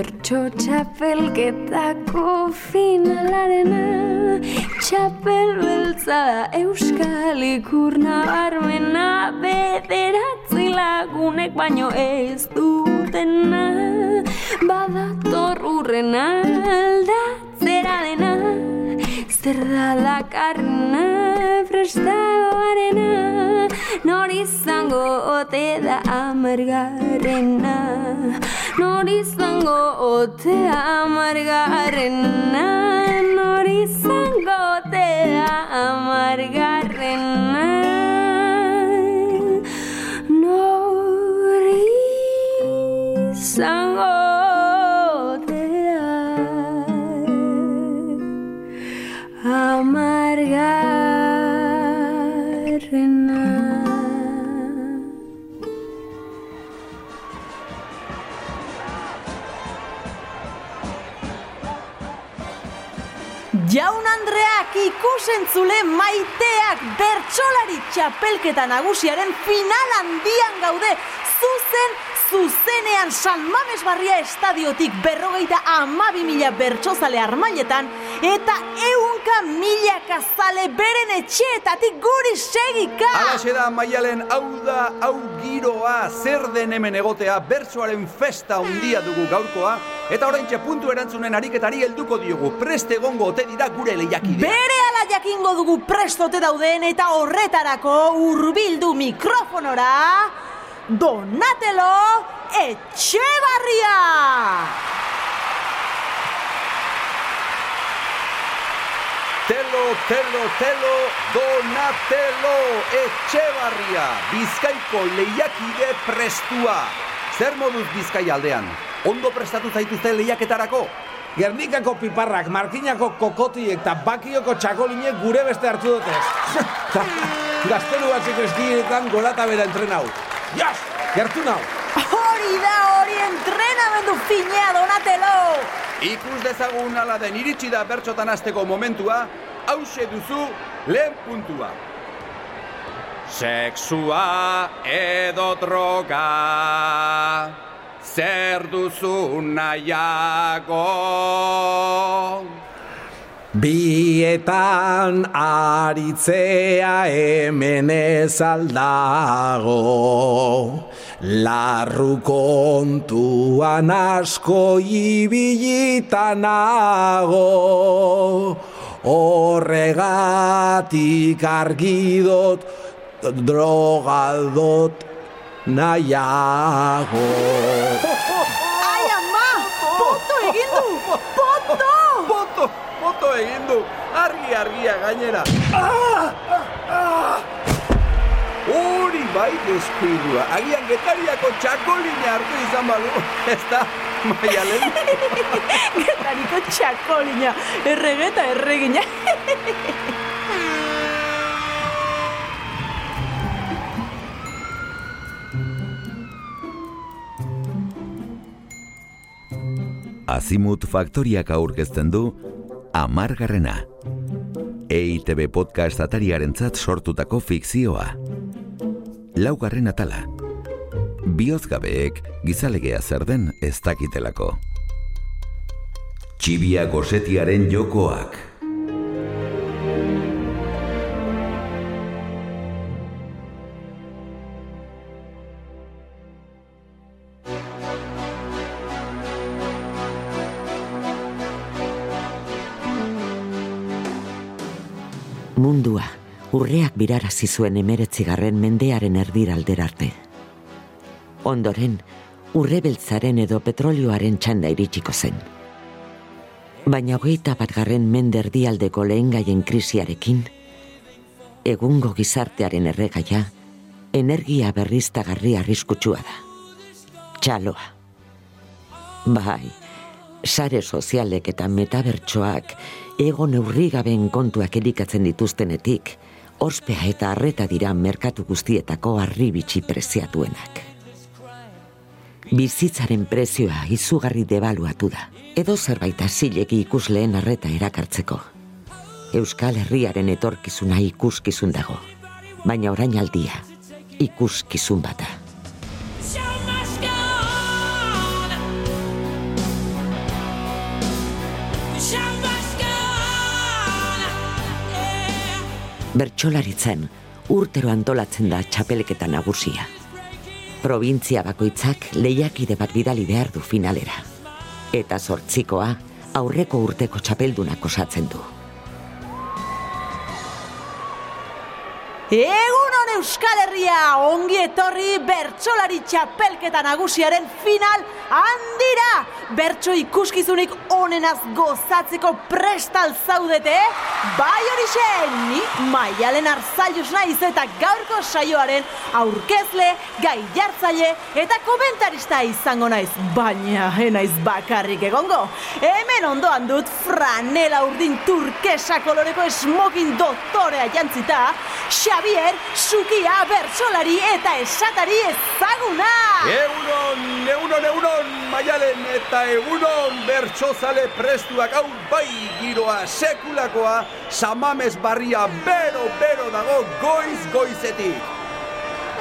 Bertso txapelketako finalarena Txapel beltza euskal ikurna barmena Bederatzi lagunek baino ez dutena. Badator urrena aldatzera dena Zer da lakarna prestagoarena Nor izango ote da amargarena Nor izango ote amargarena Nor izango ote amargarena Nor izango Jaun Andreak ikusentzule maiteak bertsolari txapelketa nagusiaren final handian gaude. Zuzen zuzenean San Mames Barria estadiotik berrogeita amabi mila bertsozale armailetan eta eunka mila kazale beren etxeetatik guri segika. Alaxe da maialen hau da hau giroa zer den hemen egotea bertsoaren festa handia dugu gaurkoa eta oraintxe puntu erantzunen ariketari helduko diogu preste egongo ote dira gure lehiakidea. Bere ala jakingo dugu prestote dauden eta horretarako hurbildu mikrofonora Donatelo Etxebarria! Telo, telo, telo, Donatelo Etxebarria, Bizkaiko lehiakide prestua. Zer moduz Bizkai aldean? Ondo prestatu zaituzte lehiaketarako? Gernikako piparrak, Markinako kokoti eta Bakioko txakolinek gure beste hartu dutez. Gaztelu batzik eskietan golata bera entrenau. Jas, gertu nau. Hori da hori entrenamendu finea Donatelo! Ikus dezagun ala den iritsi da bertxotan hasteko momentua, hause duzu lehen puntua. Sexua edo droga, zer duzu nahiago. Bietan aritzea hemen ez aldago Larru kontuan asko ibilitanago Horregatik argidot drogadot nahiago Ai ama! Poto egin du! Poto! Boto, boto egin du, argi argia gainera. Hori bai deskuidua, agian getariako txakolina hartu izan balu, ez da, maialen. Getariko txakolina, erregeta erregina. Azimut Faktoriak aurkezten du Amargarrena. EITB podcast atariarentzat sortutako fikzioa. Laugarren atala. Biozgabeek gizalegea zer den ez dakitelako. Txibia gosetiaren jokoak. Mundua, urreak birarazi zuen emeretzigarren mendearen erdiraldera arte. Ondoren, urre beltzaren edo petrolioaren txanda iritsiko zen. Baina hogeita bat garren mende erdialdeko lehen gaien krisiarekin, egungo gizartearen erregaia, energia berriztagarri arriskutsua da. Txaloa. Bai, sare sozialek eta metabertsoak ego neurrigaben kontuak elikatzen dituztenetik, ospea eta arreta dira merkatu guztietako arribitsi preziatuenak. Bizitzaren prezioa izugarri debaluatu da, edo zerbait zilegi ikusleen arreta erakartzeko. Euskal Herriaren etorkizuna ikuskizun dago, baina orain aldia ikuskizun bata. Bertsolaritzen urtero antolatzen da txapelketa nagusia. Provintzia bakoitzak lehiakide bat bidali behar du finalera. Eta sortzikoa aurreko urteko txapeldunak osatzen du. Egun hon Euskal Herria, ongi etorri bertsolari txapelketa nagusiaren final handira! Bertso ikuskizunik onenaz gozatzeko prestal zaudete, bai horixe, ni maialen arzaius naiz eta gaurko saioaren aurkezle, gai jartzaile eta komentarista izango naiz, baina naiz bakarrik egongo. Hemen ondoan dut franela urdin turkesa koloreko smoking doktorea jantzita, Xavier Sukia bertsolari eta esatari ezaguna! Egunon, egunon, egunon, maialen eta egunon bertsozale prestuak hau bai giroa sekulakoa samamez barria bero, bero dago goiz goizetik.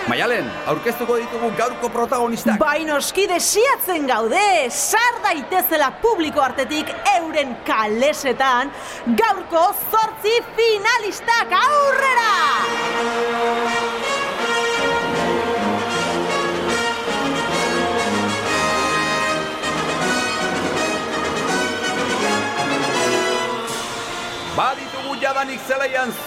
Maialen, aurkeztuko ditugu gaurko protagonistak. Bai noski desiatzen gaude, sar daitezela publiko artetik euren kalesetan, gaurko zortzi finalistak aurrera!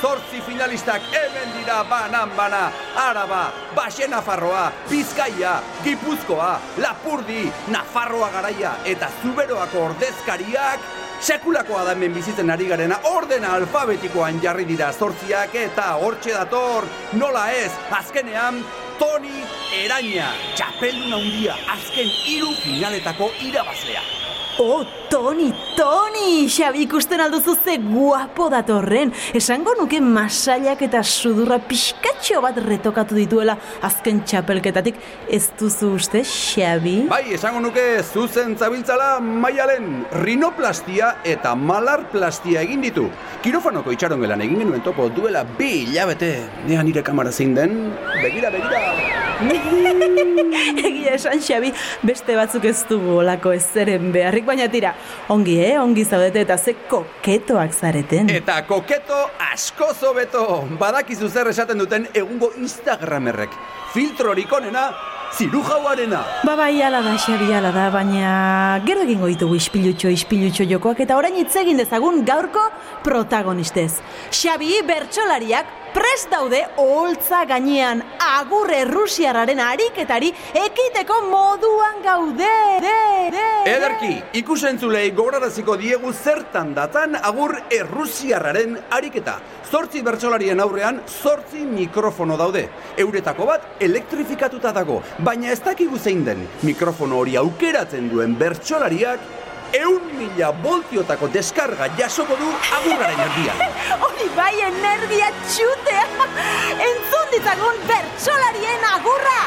Zortzi finalistak hemen dira banan bana, Araba, Baxe Nafarroa, Bizkaia, Gipuzkoa, Lapurdi, Nafarroa garaia eta Zuberoako ordezkariak Sekulakoa da hemen bizitzen ari garena ordena alfabetikoan jarri dira zortziak eta hortxe dator nola ez azkenean Toni Eraña, txapeldun handia azken hiru finaletako irabazlea. Oh, Toni, Toni! Xabi ikusten alduzu ze guapo datorren. Esango nuke masailak eta sudurra pixkatxo bat retokatu dituela azken txapelketatik. Ez duzu uste, Xabi? Bai, esango nuke zuzen zabiltzala maialen rinoplastia eta malarplastia egin ditu. Kirofanoko itxaron gelan egin genuen topo duela bi hilabete. Nea nire kamara zein den, begira, begira. Egia esan, Xabi, beste batzuk ez dugu olako ezeren beharrik, baina tira, ongi, eh? Ongi zaudete eta ze koketoak zareten. Eta koketo asko zobeto. Badakizu zer esaten duten egungo Instagramerrek. Filtrorik onena, zirujauarena. Ba bai, ala da, Xabi, ala da, baina gero egingo ditugu ispilutxo, ispilutxo jokoak eta orain hitz egin dezagun gaurko protagonistez. Xabi, bertsolariak prest daude oholtza gainean agurre rusiarraren ariketari ekiteko moduan gaude. De, de, Ederki, ikusentzulei gogoraraziko diegu zertan datan agur errusiarraren ariketa. Zortzi bertsolarien aurrean, zortzi mikrofono daude. Euretako bat elektrifikatuta dago, baina ez dakigu zein den. Mikrofono hori aukeratzen duen bertsolariak eun mila voltiotako deskarga jasoko du agurraren erdian. Hori bai energia txutea! Entzun ditzagun bertsolarien agurra!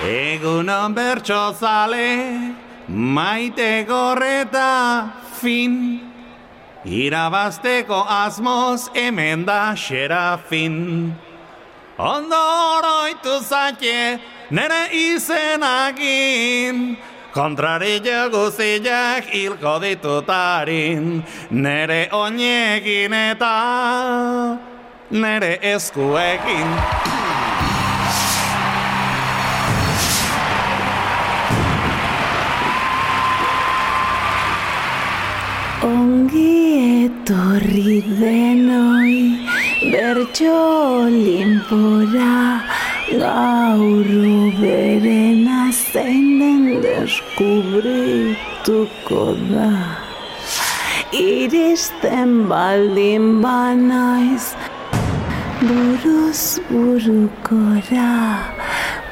Egunon bertso zale, maite gorreta fin. Irabazteko asmoz hemen da xerafin. Ondo oroitu zaite nere izenagin. Kontrari guziak hilko ditutarin. Nere oinekin eta nere eskuekin. Etorri denoi bertso limpora gaur berena zein den deskubrituko da. Iristen baldin banaiz buruz burukora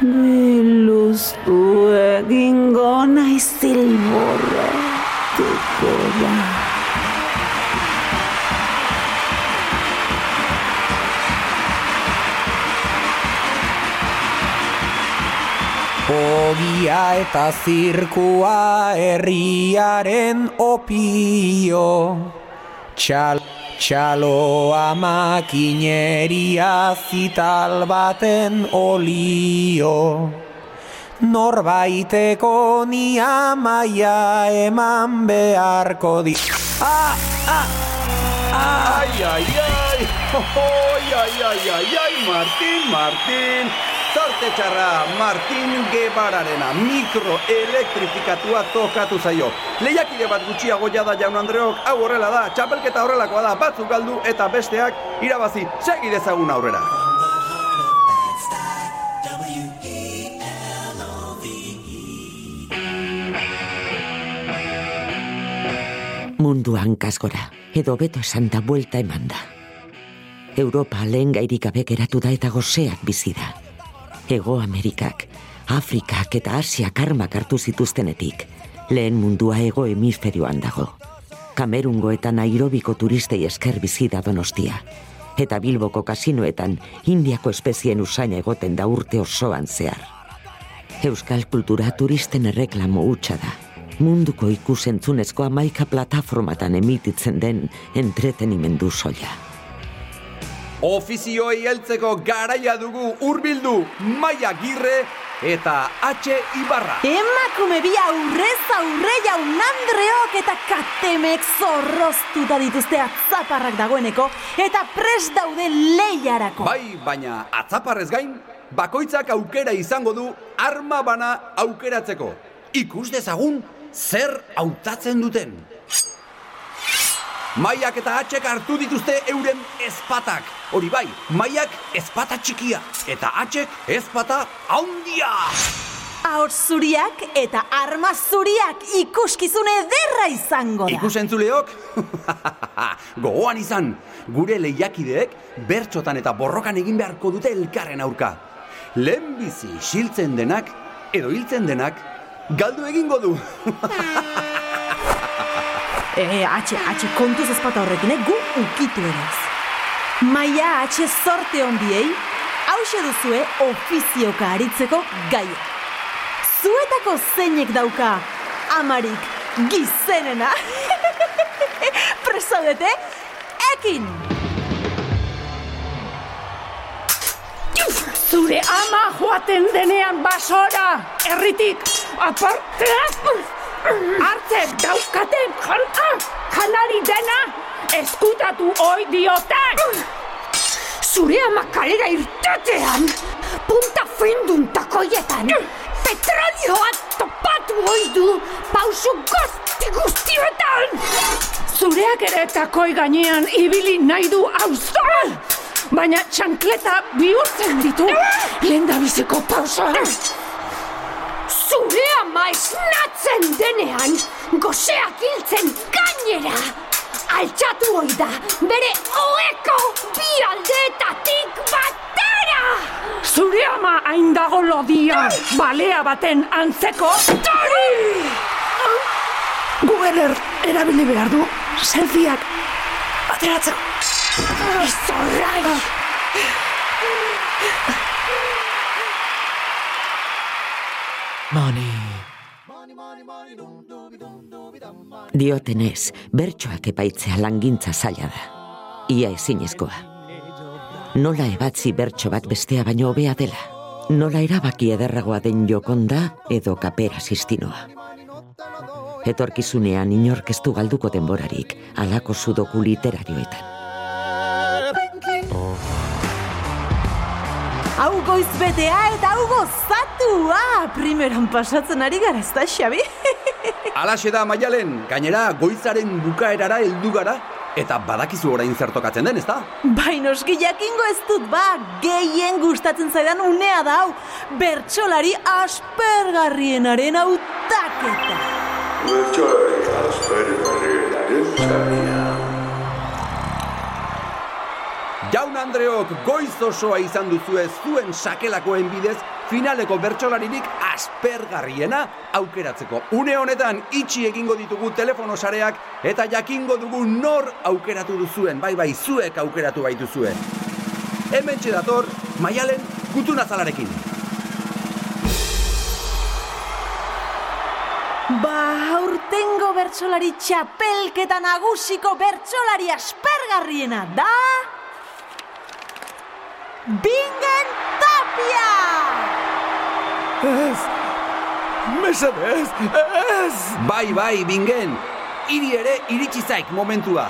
biluztu egingo naiz zilborretuko da. Ogia eta zirkua herriaren opio Txal Txaloa makineria zital baten olio Norbaiteko ni amaia eman beharko di Ah, ah, ah Ai, ai, ai! Oi, ai, ai, ai, ai, Martin, Martin! Zorte txarra, Martin Gebararena, mikroelektrifikatua tokatu zaio. Lehiakide bat gutxiago jada jaun Andreok, hau horrela da, txapelketa horrelakoa da, batzuk galdu eta besteak irabazi, segi dezagun aurrera. Munduan kasgora, edo beto esan da buelta eman. Europa lehen gairik gabe geratu da eta goseak bizi da. Ego Amerikak, Afrikak eta Asiak armak hartu zituztenetik, lehen mundua ego hemisferioan dago. Kamerungo eta Nairobiko turistei esker bizi da donostia. Eta Bilboko kasinoetan Indiako espezien usaina egoten da urte osoan zehar. Euskal kultura turisten erreklamo hutsa da. Munduko ikusentzunezko amaika plataformatan emititzen den entretenimendu soila. Ofizioei heltzeko garaia dugu hurbildu Maia Girre eta H. Ibarra. Emakume bi aurrez aurre jaun Andreok eta katemek zorroztuta dituzte atzaparrak dagoeneko eta prest daude lehiarako. Bai, baina atzaparrez gain, bakoitzak aukera izango du arma bana aukeratzeko. Ikus dezagun zer hautatzen duten. Maiak eta atxek hartu dituzte euren ezpatak. Hori bai, maiak ezpata txikia eta atxek ezpata haundia. Ahor zuriak eta arma zuriak ikuskizune ederra izango da. Ikusentzuleok, gogoan izan, gure lehiakideek bertxotan eta borrokan egin beharko dute elkarren aurka. Lehenbizi xiltzen denak, edo hiltzen denak, galdu egingo du. E, atxe, atxe, kontuz ezpata horrekin, eh? gu ukitu ere ez. Maia atxe zorte ondiei, hause duzue ofizioka aritzeko gaia. Zuetako zeinek dauka, amarik gizenena. Presaudete, ekin! Zure ama joaten denean basora, erritik, apartea, hartzen daukaten jana, janari dena, eskutatu oi diote. Zure ama kalera irtetean, punta findun takoietan, petrolioa topatu oi du, pausu guzti guztietan. Zureak ere takoi gainean ibili nahi du auzoan, baina txankleta bihurtzen ditu lehendabiziko pausoa. Zure ama esnatzen denean, goseak hiltzen gainera. Altxatu hoi da, bere oeko bi aldeetatik batera! Zure ama hain dago lodia, balea baten antzeko tori! Google erabili behar du, selfieak ateratzeko. Izorrai! Diotenez, bertsoak epaitzea langintza zaila da. Ia ezinezkoa. Nola ebatzi bertso bat bestea baino hobea dela. Nola erabaki ederragoa den jokonda edo kapera sistinoa. Etorkizunean inork ez du galduko denborarik, alako sudoku literarioetan. Hau goiz betea eta hau gozatua! Primeran pasatzen ari gara, ez da, Xabi? Alaxe da maialen, gainera goizaren bukaerara heldu gara, eta badakizu orain zertokatzen den, ezta? Bai noski jakingo ez dut ba, gehien gustatzen zaidan unea da hau, bertsolari aspergarrienaren hautaketa. Bertsolari aspergarrienaren Jaun Andreok goiz osoa izan duzue zuen sakelakoen bidez finaleko bertsolaririk aspergarriena aukeratzeko. Une honetan itxi egingo ditugu telefono sareak eta jakingo dugu nor aukeratu duzuen, bai bai zuek aukeratu baituzue. Hemen dator maialen gutunazalarekin. Ba, aurtengo bertsolari txapelketa nagusiko bertsolari aspergarriena da... Bingen Tapia! Ez! Mesedez! Ez! Bai, bai, bingen, hiri ere iritsi zaik momentua.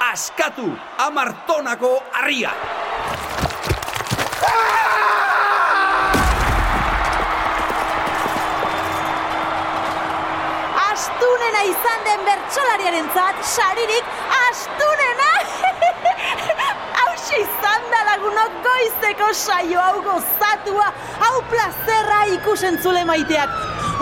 Askatu amartonako harria! Astunena izan den bertsolariaren zat, saririk astunena! Hauxe lagunok goizeko saio hau gozatua, hau plazerra ikusentzule maiteak.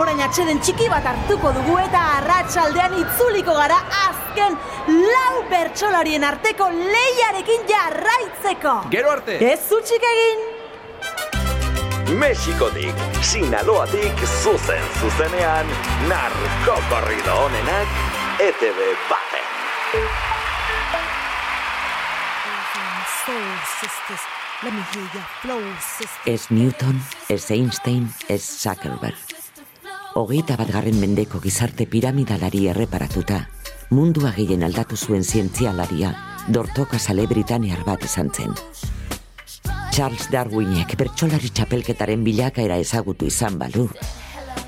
Orain atxeden txiki bat hartuko dugu eta arratsaldean itzuliko gara azken lau bertsolarien arteko leiarekin jarraitzeko. Gero arte! Ez utxik egin! Mexikotik, Sinaloatik, zuzen zuzenean, narkokorrido honenak, ETV baten. Ez Newton, ez Einstein, ez Zuckerberg. Hogeita bat garren mendeko gizarte piramidalari erreparatuta, mundua gehien aldatu zuen zientzialaria, dortoka sale britanear bat izan zen. Charles Darwinek bertsolari txapelketaren bilakaera ezagutu izan balu.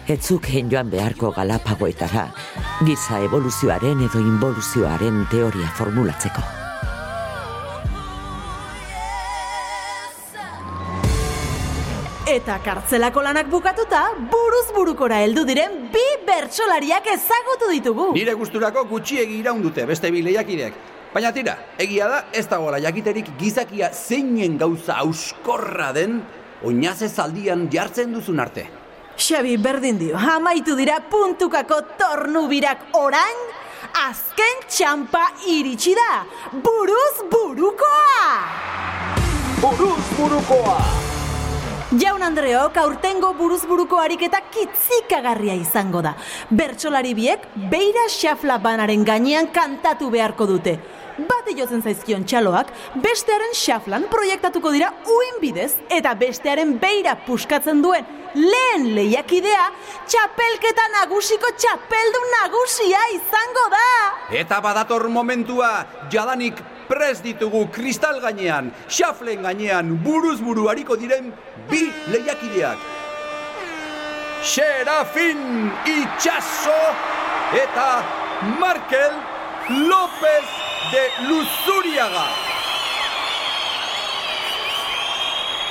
Etzuk joan beharko galapagoetara, giza evoluzioaren edo involuzioaren teoria formulatzeko. Eta kartzelako lanak bukatuta, buruz burukora heldu diren bi bertsolariak ezagutu ditugu. Nire gusturako gutxiegi iraun dute beste bi lehiakideek. Baina tira, egia da, ez dagoela jakiterik gizakia zeinen gauza auskorra den, oinazez aldian jartzen duzun arte. Xabi berdin dio, amaitu dira puntukako tornubirak orain, azken txampa iritsi da, buruz burukoa! Buruz burukoa! Jaun Andreok aurtengo buruzburuko ariketa kitzikagarria izango da. Bertsolari biek beira xafla banaren gainean kantatu beharko dute. Bate jotzen zaizkion txaloak, bestearen xaflan proiektatuko dira uin bidez, eta bestearen beira puskatzen duen lehen lehiakidea, txapelketa nagusiko txapeldun nagusia izango da! Eta badator momentua, jadanik prest ditugu kristal gainean, xaflen gainean, buruz buru diren bi lehiakideak. Serafin Itxaso eta Markel López de Luzuriaga.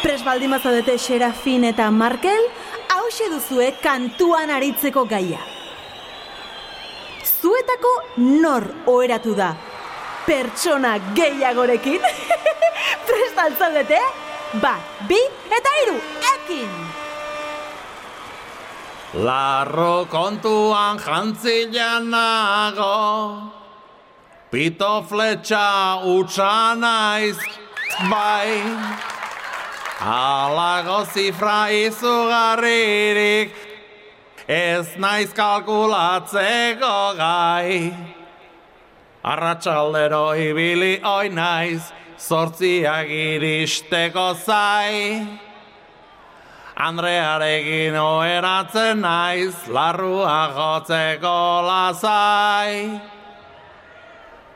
Pres baldin bazadete Serafin eta Markel, hause duzue kantuan aritzeko gaia. Zuetako nor oheratu da? Pertsona gehiagorekin? Prest altzaudete? Bat, bi eta hiru, ekin! Larro kontuan jantzila nago Pito fletxa utxa naiz bai Alago zifra izugarririk Ez naiz kalkulatzeko gai. Arratxaldero ibili oi naiz Zortziak iristeko zai. Andrearekin oheratzen naiz, larrua jotzeko lazai.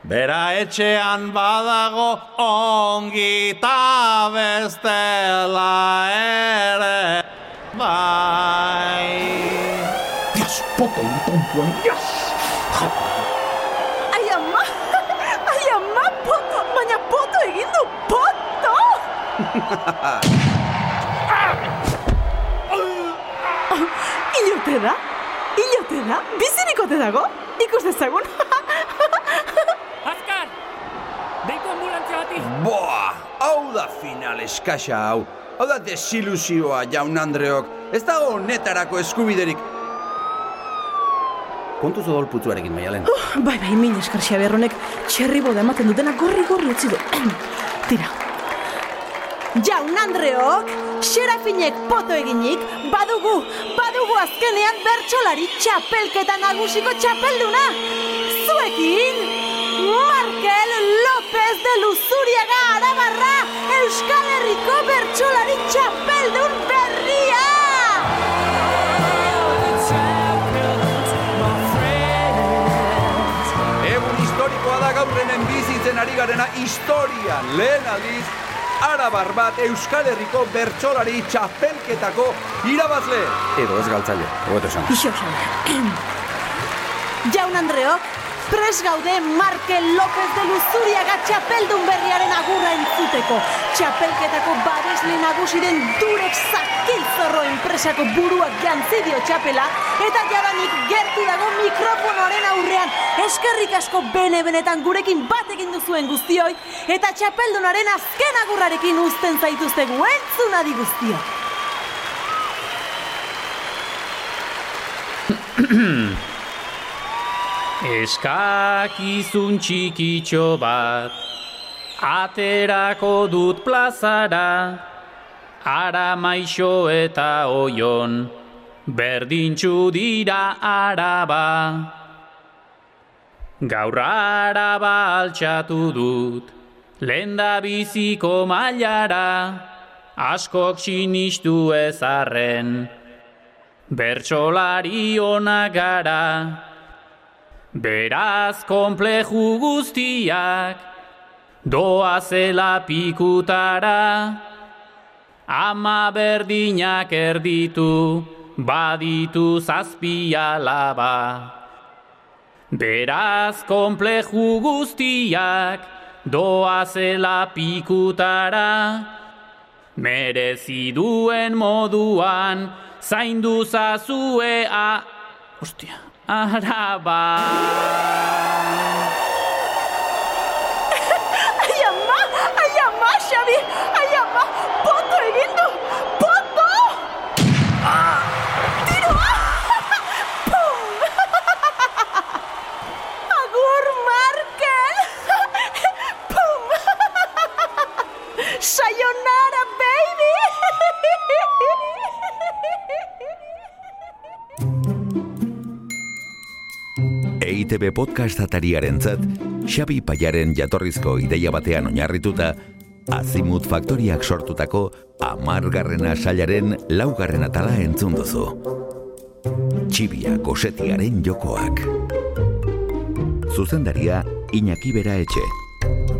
Bera etxean badago ongi ta bestela ere bai. Dios, poto tontuan, Dios! Ai ama, ai ama, poto, baina poto egin du, poto! Ilote da? Ilote da? Bizirikote dago? Ikus dezagun? Ambulantzia bati! Boa, hau da final eskasa hau. Hau da desilusioa, jaun Andreok. Ez dago netarako eskubiderik. Kontuz odol putzuarekin, maialen. bai, bai, min eskar xaberronek txerri boda ematen dutena gorri gorri utzi du. Tira. Jaun Andreok, xerafinek poto eginik, badugu, badugu azkenean bertsolari txapelketa nagusiko txapelduna. Zuekin, López de Luzuriaga Arabarra, Euskal Herriko bertsolari txapeldun berria! Egun historikoa da gaur hemen bizi sentitzen ari garena historian lehen aldiz Arabar bat Euskal Herriko bertsolari txapelketako irabazle. Edo ez galtzaile, hobeto esan. Ixo, Jaun Andreok, pres gaude Markel López de Luzuriaga txapeldun berriaren agurra entzuteko. Txapelketako babesle nagusiren durek zakilzorro enpresako buruak jantzidio txapela, eta jadanik gertu dago mikrofonoaren aurrean. Eskerrik asko bene-benetan gurekin bat egin duzuen guztioi, eta txapeldunaren azken agurrarekin uzten zaituztegu entzunadi guztiok. Eskakizun txikitxo bat Aterako dut plazara Ara maixo eta oion Berdintxu dira araba. Gaur araba altxatu dut Lenda biziko mailara Askok sinistu ezarren Bertsolari onak gara Beraz konpleju guztiak doa zela pikutara. Ama berdinak erditu baditu zazpia laba. Beraz konpleju guztiak doa zela pikutara. Merezi duen moduan zaindu zazue a... Ostia, araba. Ai EITB podcast atariaren zat, Xabi Paiaren jatorrizko ideia batean oinarrituta, Azimut Faktoriak sortutako amargarrena sailaren laugarren atala entzun duzu. Txibia gosetiaren jokoak. Zuzendaria Iñaki Bera Etxe.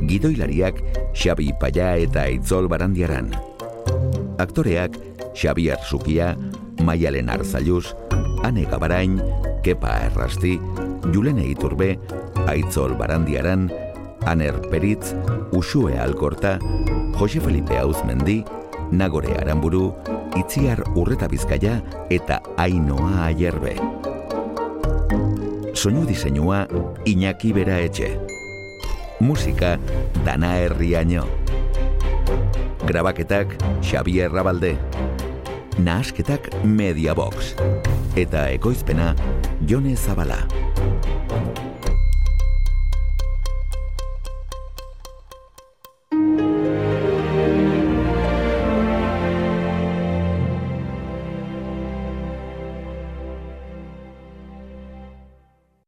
Gidoilariak Xabi Paia eta Itzol Barandiaran. Aktoreak Xabi Arzukia, Maialen Arzalluz, Ane Gabarain, Kepa Errasti, Julene Iturbe, Aitzol Barandiaran, Aner Peritz, Usue Alkorta, Jose Felipe Auzmendi, Nagore Aramburu, Itziar Urreta Bizkaia eta Ainoa Aierbe. Soinu diseinua Iñaki Bera Etxe. Musika Dana Herriaino. Grabaketak Xavier Rabalde. Nahasketak Media Box. Eta ekoizpena Jone Zabala.